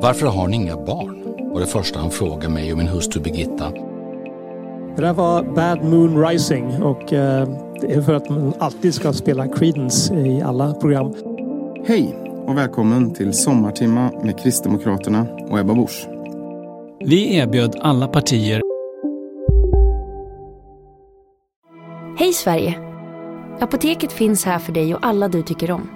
Varför har ni inga barn? var det första han frågade mig och min hustru Birgitta. Det där var Bad Moon Rising och eh, det är för att man alltid ska spela Creedence i alla program. Hej och välkommen till Sommartimma med Kristdemokraterna och Ebba Busch. Vi erbjöd alla partier Hej Sverige! Apoteket finns här för dig och alla du tycker om.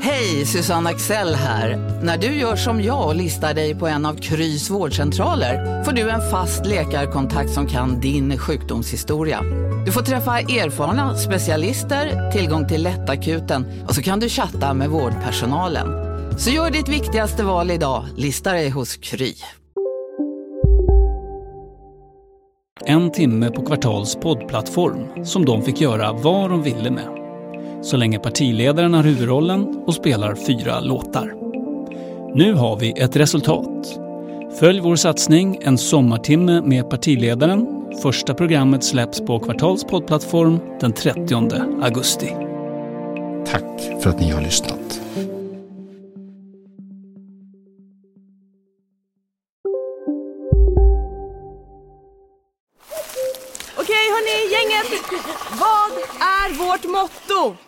Hej, Susanne Axel här. När du gör som jag och listar dig på en av Krys vårdcentraler får du en fast läkarkontakt som kan din sjukdomshistoria. Du får träffa erfarna specialister, tillgång till lättakuten och så kan du chatta med vårdpersonalen. Så gör ditt viktigaste val idag, lista dig hos Kry. en timme på Kvartals poddplattform som de fick göra vad de ville med. Så länge partiledaren har huvudrollen och spelar fyra låtar. Nu har vi ett resultat. Följ vår satsning En sommartimme med partiledaren. Första programmet släpps på Kvartals poddplattform den 30 augusti. Tack för att ni har lyssnat. Okej hörni, gänget! Vad är vårt motto?